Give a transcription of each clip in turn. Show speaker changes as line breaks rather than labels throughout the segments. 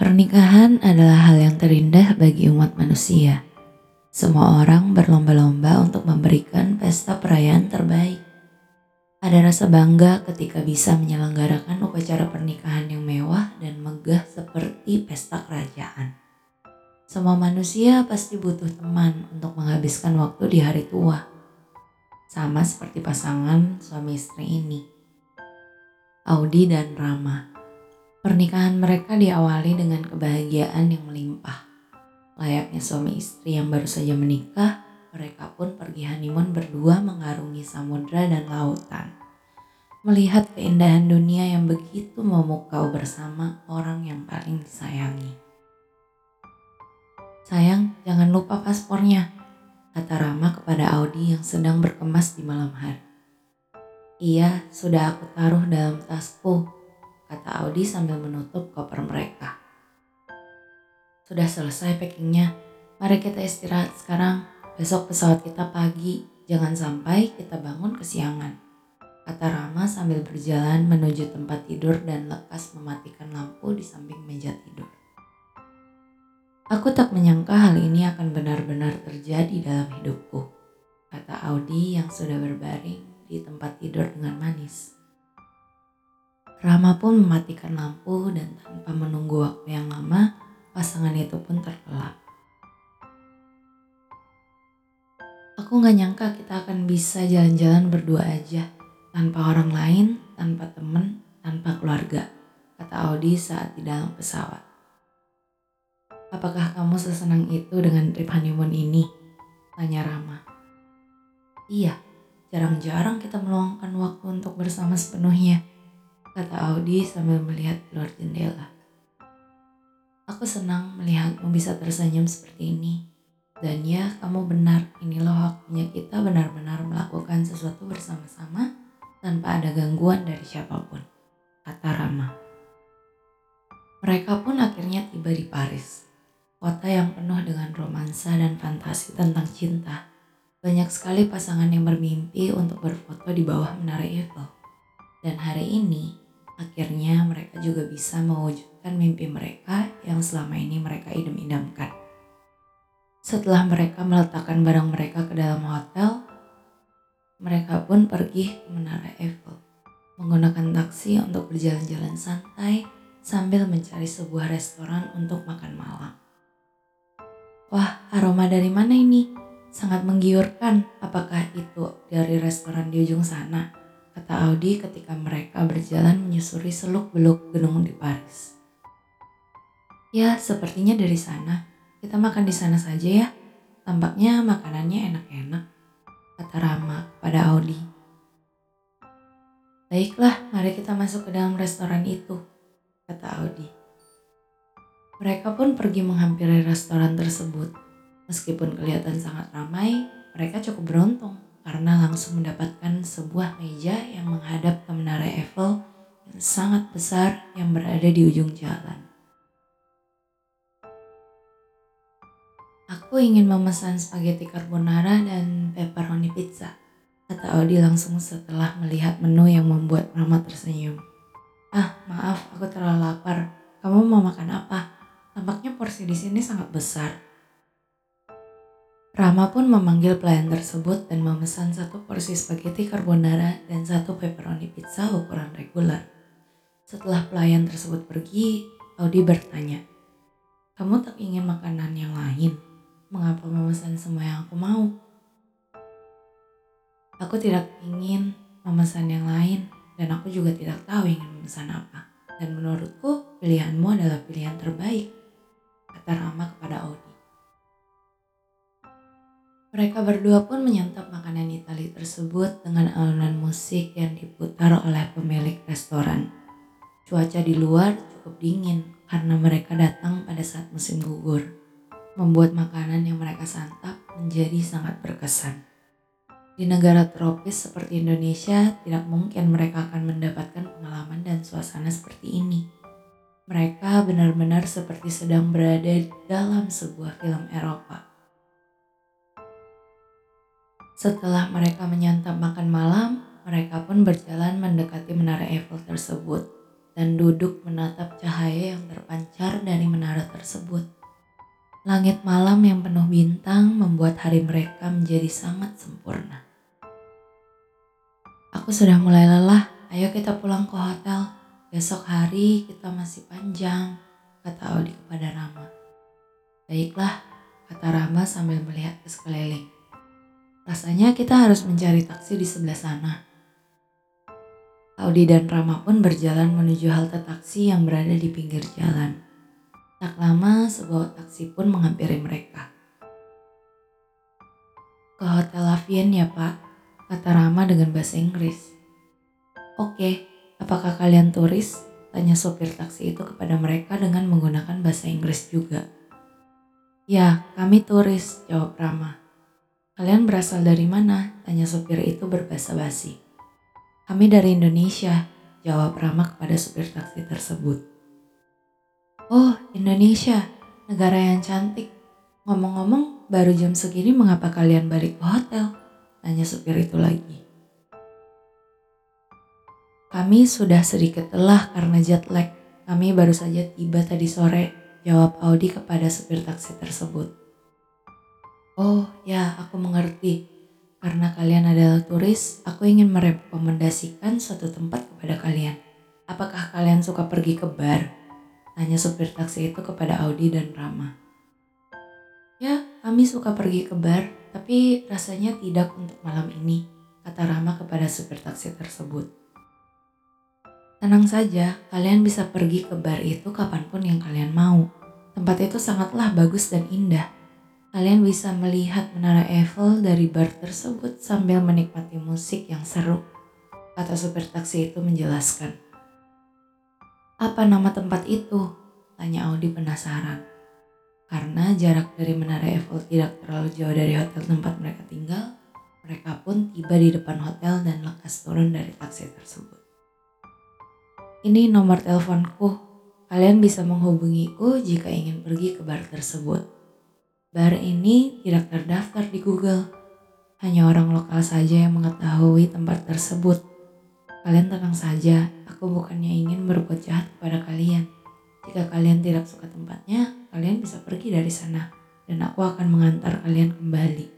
Pernikahan adalah hal yang terindah bagi umat manusia. Semua orang berlomba-lomba untuk memberikan pesta perayaan terbaik. Ada rasa bangga ketika bisa menyelenggarakan upacara pernikahan yang mewah dan megah seperti pesta kerajaan. Semua manusia pasti butuh teman untuk menghabiskan waktu di hari tua. Sama seperti pasangan suami istri ini. Audi dan Rama. Pernikahan mereka diawali dengan kebahagiaan yang melimpah. Layaknya suami istri yang baru saja menikah, mereka pun pergi honeymoon berdua mengarungi samudra dan lautan. Melihat keindahan dunia yang begitu memukau bersama orang yang paling disayangi. Sayang, jangan lupa paspornya, kata Rama kepada Audi yang sedang berkemas di malam hari. Iya, sudah aku taruh dalam tasku, kata Audi sambil menutup koper mereka. Sudah selesai packingnya, mari kita istirahat sekarang. Besok pesawat kita pagi, jangan sampai kita bangun kesiangan. Kata Rama sambil berjalan menuju tempat tidur dan lekas mematikan lampu di samping meja tidur. Aku tak menyangka hal ini akan benar-benar terjadi dalam hidupku, kata Audi yang sudah berbaring di tempat tidur dengan manis. Rama pun mematikan lampu dan tanpa menunggu waktu yang lama, pasangan itu pun terlelap. Aku gak nyangka kita akan bisa jalan-jalan berdua aja, tanpa orang lain, tanpa temen, tanpa keluarga, kata Audi saat di dalam pesawat. Apakah kamu sesenang itu dengan trip honeymoon ini? Tanya Rama. Iya, jarang-jarang kita meluangkan waktu untuk bersama sepenuhnya kata Audi sambil melihat keluar jendela. Aku senang melihatmu bisa tersenyum seperti ini. Dan ya, kamu benar, inilah waktunya kita benar-benar melakukan sesuatu bersama-sama tanpa ada gangguan dari siapa pun, kata Rama. Mereka pun akhirnya tiba di Paris, kota yang penuh dengan romansa dan fantasi tentang cinta. Banyak sekali pasangan yang bermimpi untuk berfoto di bawah menara Eiffel. Dan hari ini, akhirnya mereka juga bisa mewujudkan mimpi mereka yang selama ini mereka idam-idamkan. Setelah mereka meletakkan barang mereka ke dalam hotel, mereka pun pergi ke Menara Eiffel, menggunakan taksi untuk berjalan-jalan santai sambil mencari sebuah restoran untuk makan malam. Wah, aroma dari mana ini? Sangat menggiurkan. Apakah itu dari restoran di ujung sana? Kata Audi ketika mereka berjalan menyusuri seluk-beluk gedung di Paris. Ya, sepertinya dari sana. Kita makan di sana saja ya. Tampaknya makanannya enak-enak, kata Rama pada Audi. Baiklah, mari kita masuk ke dalam restoran itu, kata Audi. Mereka pun pergi menghampiri restoran tersebut. Meskipun kelihatan sangat ramai, mereka cukup beruntung karena langsung mendapatkan sebuah meja yang menghadap ke menara Eiffel yang sangat besar yang berada di ujung jalan. Aku ingin memesan spaghetti carbonara dan pepperoni pizza, kata Audi langsung setelah melihat menu yang membuat Rama tersenyum. Ah, maaf, aku terlalu lapar. Kamu mau makan apa? Tampaknya porsi di sini sangat besar. Rama pun memanggil pelayan tersebut dan memesan satu porsi spaghetti carbonara dan satu pepperoni pizza ukuran reguler. Setelah pelayan tersebut pergi, Audi bertanya, Kamu tak ingin makanan yang lain? Mengapa memesan semua yang aku mau? Aku tidak ingin memesan yang lain dan aku juga tidak tahu ingin memesan apa. Dan menurutku pilihanmu adalah pilihan terbaik, kata Rama kepada Audi. Mereka berdua pun menyantap makanan Itali tersebut dengan alunan musik yang diputar oleh pemilik restoran. Cuaca di luar cukup dingin karena mereka datang pada saat musim gugur, membuat makanan yang mereka santap menjadi sangat berkesan. Di negara tropis seperti Indonesia, tidak mungkin mereka akan mendapatkan pengalaman dan suasana seperti ini. Mereka benar-benar seperti sedang berada dalam sebuah film Eropa setelah mereka menyantap makan malam, mereka pun berjalan mendekati menara Eiffel tersebut. dan duduk menatap cahaya yang terpancar dari menara tersebut. Langit malam yang penuh bintang membuat hari mereka menjadi sangat sempurna. Aku sudah mulai lelah, ayo kita pulang ke hotel. Besok hari kita masih panjang, kata Audi kepada Rama. Baiklah, kata Rama sambil melihat ke sekeliling. Rasanya kita harus mencari taksi di sebelah sana. Audi dan Rama pun berjalan menuju halte taksi yang berada di pinggir jalan. Tak lama sebuah taksi pun menghampiri mereka. Ke Hotel Lavien ya pak, kata Rama dengan bahasa Inggris. Oke, apakah kalian turis? Tanya sopir taksi itu kepada mereka dengan menggunakan bahasa Inggris juga. Ya, kami turis, jawab Rama. Kalian berasal dari mana? Tanya sopir itu berbahasa basi. Kami dari Indonesia, jawab Rama kepada sopir taksi tersebut. Oh, Indonesia, negara yang cantik. Ngomong-ngomong, baru jam segini mengapa kalian balik ke hotel? Tanya supir itu lagi. Kami sudah sedikit telah karena jet lag. Kami baru saja tiba tadi sore, jawab Audi kepada supir taksi tersebut. Oh ya, aku mengerti. Karena kalian adalah turis, aku ingin merekomendasikan suatu tempat kepada kalian. Apakah kalian suka pergi ke bar? Tanya supir taksi itu kepada Audi dan Rama. Ya, kami suka pergi ke bar, tapi rasanya tidak untuk malam ini, kata Rama kepada supir taksi tersebut. Tenang saja, kalian bisa pergi ke bar itu kapan pun yang kalian mau. Tempat itu sangatlah bagus dan indah. Kalian bisa melihat menara Eiffel dari bar tersebut sambil menikmati musik yang seru, kata supir taksi itu menjelaskan. Apa nama tempat itu? Tanya Audi penasaran. Karena jarak dari Menara Eiffel tidak terlalu jauh dari hotel tempat mereka tinggal, mereka pun tiba di depan hotel dan lekas turun dari taksi tersebut. Ini nomor teleponku. Kalian bisa menghubungiku jika ingin pergi ke bar tersebut. Bar ini tidak terdaftar di Google. Hanya orang lokal saja yang mengetahui tempat tersebut. Kalian tenang saja, aku bukannya ingin berbuat jahat kepada kalian. Jika kalian tidak suka tempatnya, kalian bisa pergi dari sana, dan aku akan mengantar kalian kembali.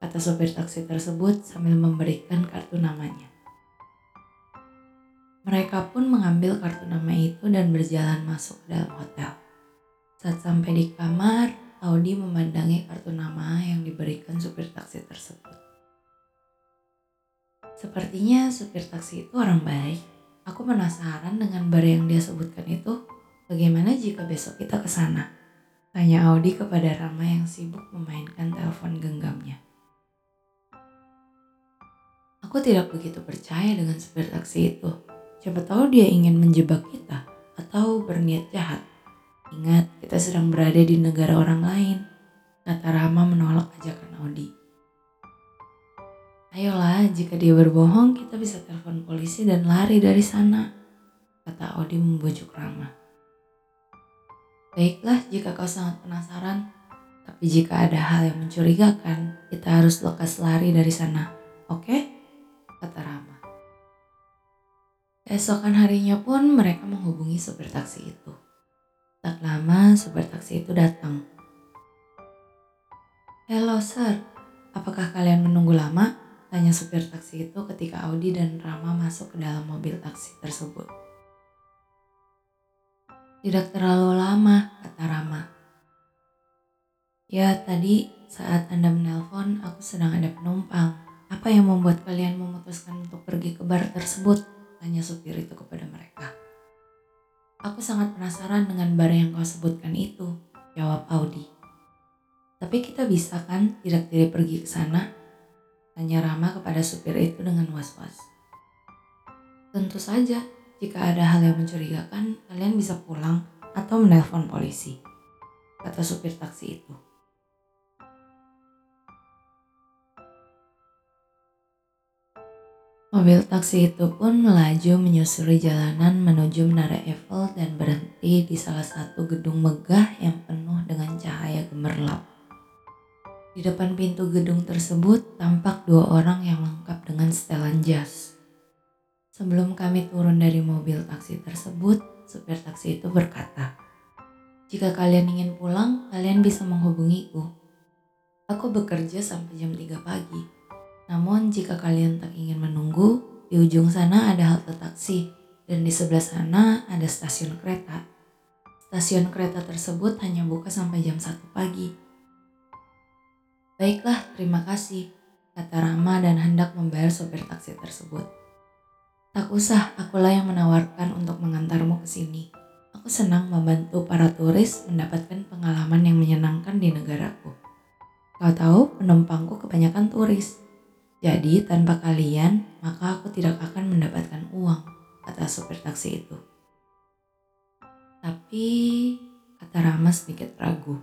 Kata sopir taksi tersebut sambil memberikan kartu namanya. Mereka pun mengambil kartu nama itu dan berjalan masuk ke dalam hotel. Saat sampai di kamar, Audi memandangi kartu nama yang diberikan supir taksi tersebut. Sepertinya supir taksi itu orang baik. Aku penasaran dengan bar yang dia sebutkan itu. Bagaimana jika besok kita ke sana? Tanya Audi kepada Rama yang sibuk memainkan telepon genggamnya. Aku tidak begitu percaya dengan supir taksi itu. Siapa tahu dia ingin menjebak kita atau berniat jahat. Ingat, kita sedang berada di negara orang lain. Kata Rama menolak ajakan Audi. Ayolah, jika dia berbohong, kita bisa telepon polisi dan lari dari sana, kata Odi membujuk Rama. Baiklah, jika kau sangat penasaran, tapi jika ada hal yang mencurigakan, kita harus lekas lari dari sana, oke? Okay? kata Rama. Esokan harinya pun mereka menghubungi supir taksi itu. Tak lama supir taksi itu datang. Halo sir, apakah kalian menunggu lama? Tanya supir taksi itu ketika Audi dan Rama masuk ke dalam mobil taksi tersebut. Tidak terlalu lama, kata Rama. Ya, tadi saat Anda menelpon, aku sedang ada penumpang. Apa yang membuat kalian memutuskan untuk pergi ke bar tersebut? Tanya supir itu kepada. Aku sangat penasaran dengan bar yang kau sebutkan itu, jawab Audi. Tapi kita bisa kan tidak diri pergi ke sana Tanya Rama kepada supir itu dengan was-was. Tentu saja, jika ada hal yang mencurigakan, kalian bisa pulang atau menelpon polisi, kata supir taksi itu. Mobil taksi itu pun melaju menyusuri jalanan menuju Menara Eiffel dan berhenti di salah satu gedung megah yang penuh dengan cahaya gemerlap. Di depan pintu gedung tersebut tampak dua orang yang lengkap dengan setelan jas. Sebelum kami turun dari mobil taksi tersebut, supir taksi itu berkata, "Jika kalian ingin pulang, kalian bisa menghubungiku. Aku bekerja sampai jam 3 pagi. Namun jika kalian tak ingin menunggu, di ujung sana ada halte taksi dan di sebelah sana ada stasiun kereta. Stasiun kereta tersebut hanya buka sampai jam 1 pagi." Baiklah, terima kasih, kata Rama dan hendak membayar sopir taksi tersebut. Tak usah, akulah yang menawarkan untuk mengantarmu ke sini. Aku senang membantu para turis mendapatkan pengalaman yang menyenangkan di negaraku. Kau tahu, penumpangku kebanyakan turis. Jadi, tanpa kalian, maka aku tidak akan mendapatkan uang, kata sopir taksi itu. Tapi, kata Rama sedikit ragu.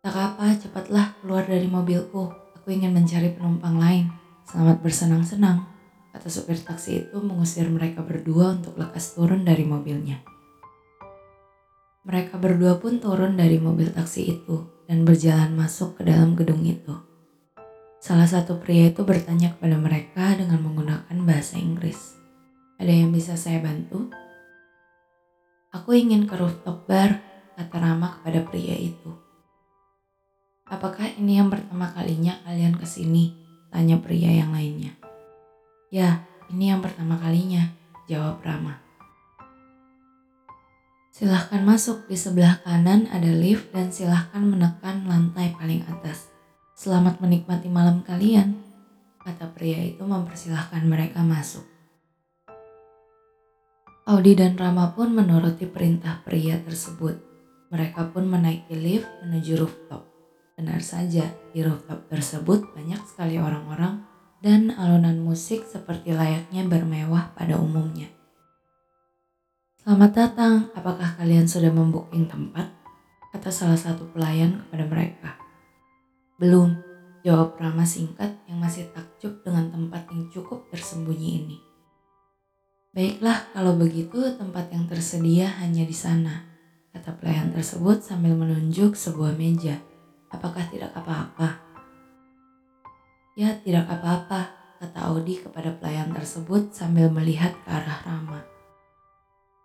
Tak apa, cepatlah keluar dari mobilku. Aku ingin mencari penumpang lain. Selamat bersenang-senang, kata sopir taksi itu mengusir mereka berdua untuk lekas turun dari mobilnya. Mereka berdua pun turun dari mobil taksi itu dan berjalan masuk ke dalam gedung itu. Salah satu pria itu bertanya kepada mereka dengan menggunakan bahasa Inggris. Ada yang bisa saya bantu? Aku ingin ke rooftop bar, kata Rama kepada pria itu. Apakah ini yang pertama kalinya kalian ke sini? Tanya pria yang lainnya. Ya, ini yang pertama kalinya, jawab Rama. Silahkan masuk di sebelah kanan ada lift dan silahkan menekan lantai paling atas. Selamat menikmati malam kalian, kata pria itu mempersilahkan mereka masuk. Audi dan Rama pun menuruti perintah pria tersebut. Mereka pun menaiki lift menuju rooftop. Benar saja, di rooftop tersebut banyak sekali orang-orang dan alunan musik seperti layaknya bermewah pada umumnya. Selamat datang, apakah kalian sudah membooking tempat? Kata salah satu pelayan kepada mereka. Belum, jawab Rama singkat yang masih takjub dengan tempat yang cukup tersembunyi ini. Baiklah, kalau begitu tempat yang tersedia hanya di sana, kata pelayan tersebut sambil menunjuk sebuah meja. Apakah tidak apa-apa? Ya, tidak apa-apa, kata Audi kepada pelayan tersebut sambil melihat ke arah Rama.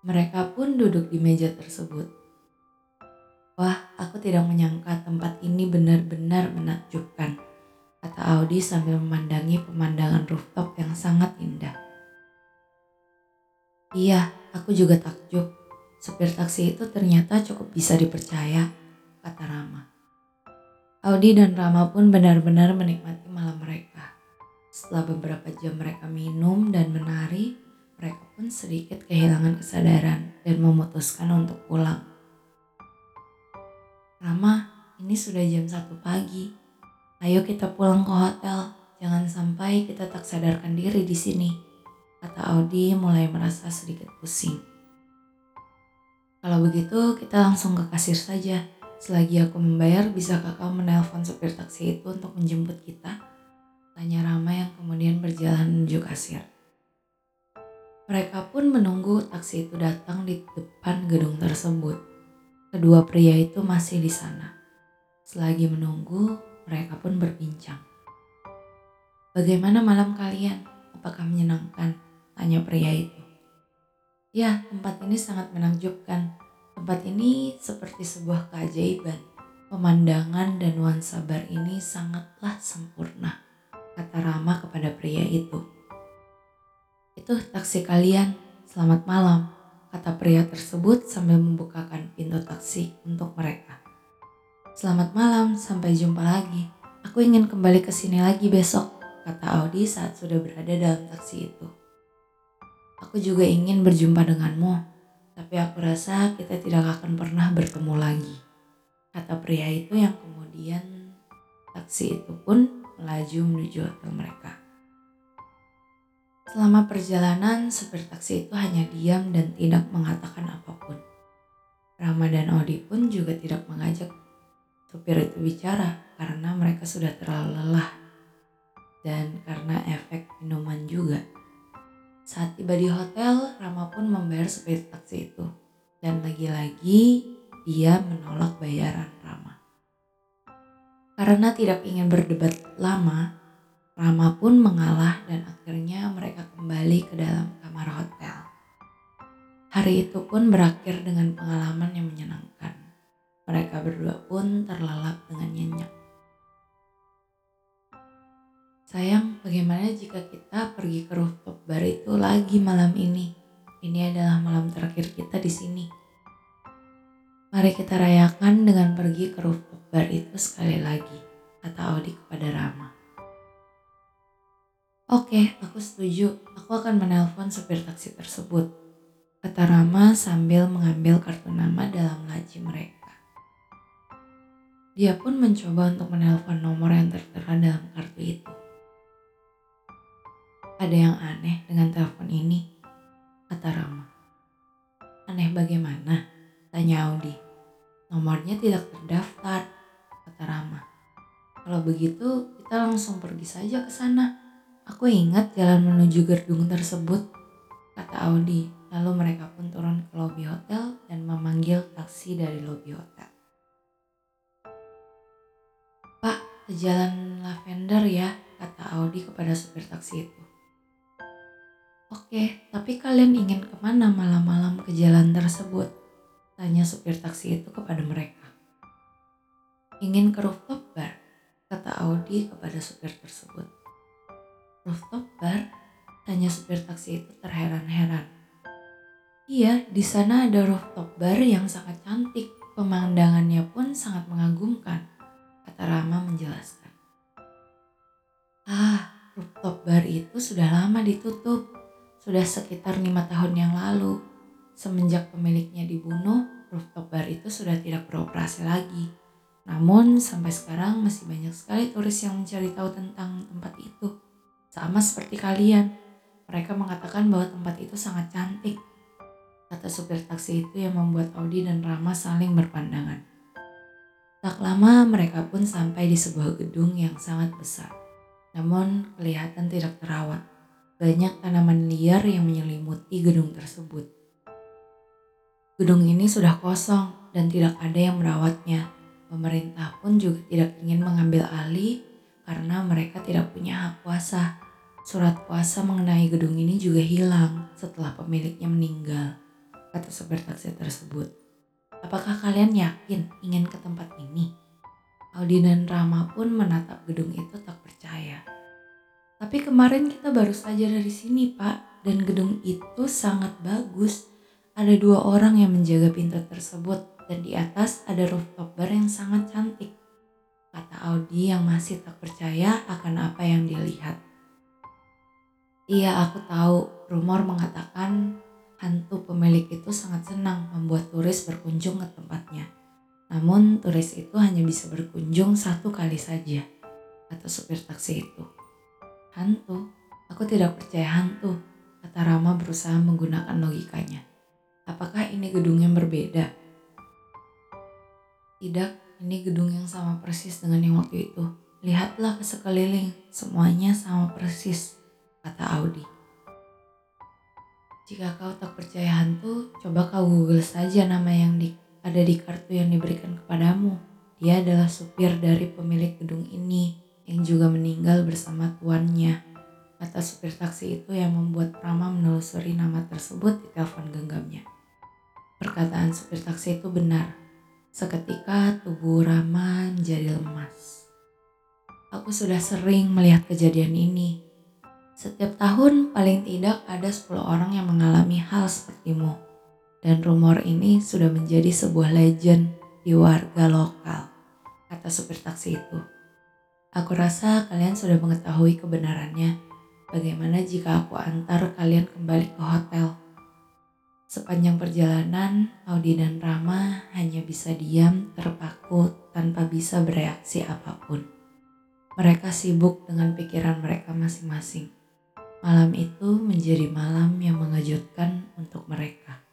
Mereka pun duduk di meja tersebut. Wah, aku tidak menyangka tempat ini benar-benar menakjubkan, kata Audi sambil memandangi pemandangan rooftop yang sangat indah. Iya, aku juga takjub. Supir taksi itu ternyata cukup bisa dipercaya, kata Rama. Audi dan Rama pun benar-benar menikmati malam mereka. Setelah beberapa jam mereka minum dan menari, mereka pun sedikit kehilangan kesadaran dan memutuskan untuk pulang. Rama, ini sudah jam satu pagi. Ayo kita pulang ke hotel. Jangan sampai kita tak sadarkan diri di sini. Kata Audi mulai merasa sedikit pusing. Kalau begitu kita langsung ke kasir saja. Selagi aku membayar, bisakah kau menelpon supir taksi itu untuk menjemput kita? Tanya Rama yang kemudian berjalan menuju kasir. Mereka pun menunggu taksi itu datang di depan gedung tersebut. Kedua pria itu masih di sana. Selagi menunggu, mereka pun berbincang. Bagaimana malam kalian? Apakah menyenangkan? Tanya pria itu. Ya, tempat ini sangat menakjubkan. Tempat ini seperti sebuah keajaiban. Pemandangan dan nuansa bar ini sangatlah sempurna, kata Rama kepada pria itu. Itu taksi kalian, selamat malam, kata pria tersebut sambil membukakan pintu taksi untuk mereka. Selamat malam, sampai jumpa lagi. Aku ingin kembali ke sini lagi besok, kata Audi saat sudah berada dalam taksi itu. Aku juga ingin berjumpa denganmu, tapi aku rasa kita tidak akan pernah bertemu lagi, kata pria itu yang kemudian taksi itu pun melaju menuju hotel mereka. Selama perjalanan, supir taksi itu hanya diam dan tidak mengatakan apa pun. Rama dan Odi pun juga tidak mengajak supir itu bicara karena mereka sudah terlalu lelah dan karena efek minuman juga. Saat tiba di hotel, Rama pun membayar supir taksi itu. Dan lagi-lagi dia menolak bayaran Rama. Karena tidak ingin berdebat lama, Rama pun mengalah dan akhirnya mereka kembali ke dalam kamar hotel. Hari itu pun berakhir dengan pengalaman yang menyenangkan. Mereka berdua pun terlelap dengan nyenyak. Sayang, bagaimana jika kita pergi ke rooftop bar itu lagi malam ini? Ini adalah malam terakhir kita di sini. Mari kita rayakan dengan pergi ke rooftop bar itu sekali lagi, kata Audi kepada Rama. Oke, aku setuju. Aku akan menelpon supir taksi tersebut. Kata Rama sambil mengambil kartu nama dalam laci mereka. Dia pun mencoba untuk menelpon nomor yang tertera dalam kartu itu. Ada yang aneh dengan telepon ini, kata Rama. Aneh bagaimana? Tanya Audi. Nomornya tidak terdaftar, kata Rama. Kalau begitu, kita langsung pergi saja ke sana. Aku ingat jalan menuju gedung tersebut, kata Audi. Lalu mereka pun turun ke lobi hotel dan memanggil taksi dari lobi hotel. Pak, ke jalan Lavender ya, kata Audi kepada supir taksi itu. Oke, tapi kalian ingin ke mana malam-malam ke jalan tersebut? Tanya supir taksi itu kepada mereka. Ingin ke rooftop bar, kata Audi kepada supir tersebut. Rooftop bar? Tanya supir taksi itu terheran-heran. Iya, di sana ada rooftop bar yang sangat cantik. Pemandangannya pun sangat mengagumkan, kata Rama menjelaskan. Ah, rooftop bar itu sudah lama ditutup. Sudah sekitar lima tahun yang lalu. Semenjak pemiliknya dibunuh, rooftop bar itu sudah tidak beroperasi lagi. Namun sampai sekarang masih banyak sekali turis yang mencari tahu tentang tempat itu. Sama seperti kalian, mereka mengatakan bahwa tempat itu sangat cantik. Kata supir taksi itu yang membuat Audi dan Rama saling berpandangan. Tak lama mereka pun sampai di sebuah gedung yang sangat besar. Namun kelihatan tidak terawat. Banyak tanaman liar yang menyelimuti gedung tersebut. Gedung ini sudah kosong dan tidak ada yang merawatnya. Pemerintah pun juga tidak ingin mengambil alih karena mereka tidak punya hak kuasa. Surat kuasa mengenai gedung ini juga hilang setelah pemiliknya meninggal, kata supir taksi tersebut. Apakah kalian yakin ingin ke tempat ini? Audi dan Rama pun menatap gedung itu tak percaya. Tapi kemarin kita baru saja dari sini, Pak, dan gedung itu sangat bagus. Ada dua orang yang menjaga pintu tersebut, dan di atas ada rooftop bar yang sangat cantik. Kata Audi yang masih tak percaya akan apa yang dilihat. Iya, aku tahu. Rumor mengatakan hantu pemilik itu sangat senang membuat turis berkunjung ke tempatnya. Namun turis itu hanya bisa berkunjung satu kali saja, kata supir taksi itu. Hantu? Aku tidak percaya hantu, kata Rama berusaha menggunakan logikanya. Apakah ini gedung yang berbeda? Tidak, ini gedung yang sama persis dengan yang waktu itu. Lihatlah ke sekeliling, semuanya sama persis kata Audi. Jika kau tak percaya hantu, coba kau google saja nama yang di, ada di kartu yang diberikan kepadamu. Dia adalah supir dari pemilik gedung ini yang juga meninggal bersama tuannya. Kata supir taksi itu yang membuat Rama menelusuri nama tersebut di telepon genggamnya. Perkataan supir taksi itu benar. Seketika tubuh Rama menjadi lemas. Aku sudah sering melihat kejadian ini, setiap tahun paling tidak ada 10 orang yang mengalami hal sepertimu. Dan rumor ini sudah menjadi sebuah legend di warga lokal, kata supir taksi itu. Aku rasa kalian sudah mengetahui kebenarannya. Bagaimana jika aku antar kalian kembali ke hotel? Sepanjang perjalanan, Audi dan Rama hanya bisa diam, terpaku, tanpa bisa bereaksi apa pun. Mereka sibuk dengan pikiran mereka masing-masing. Malam itu menjadi malam yang mengejutkan untuk mereka.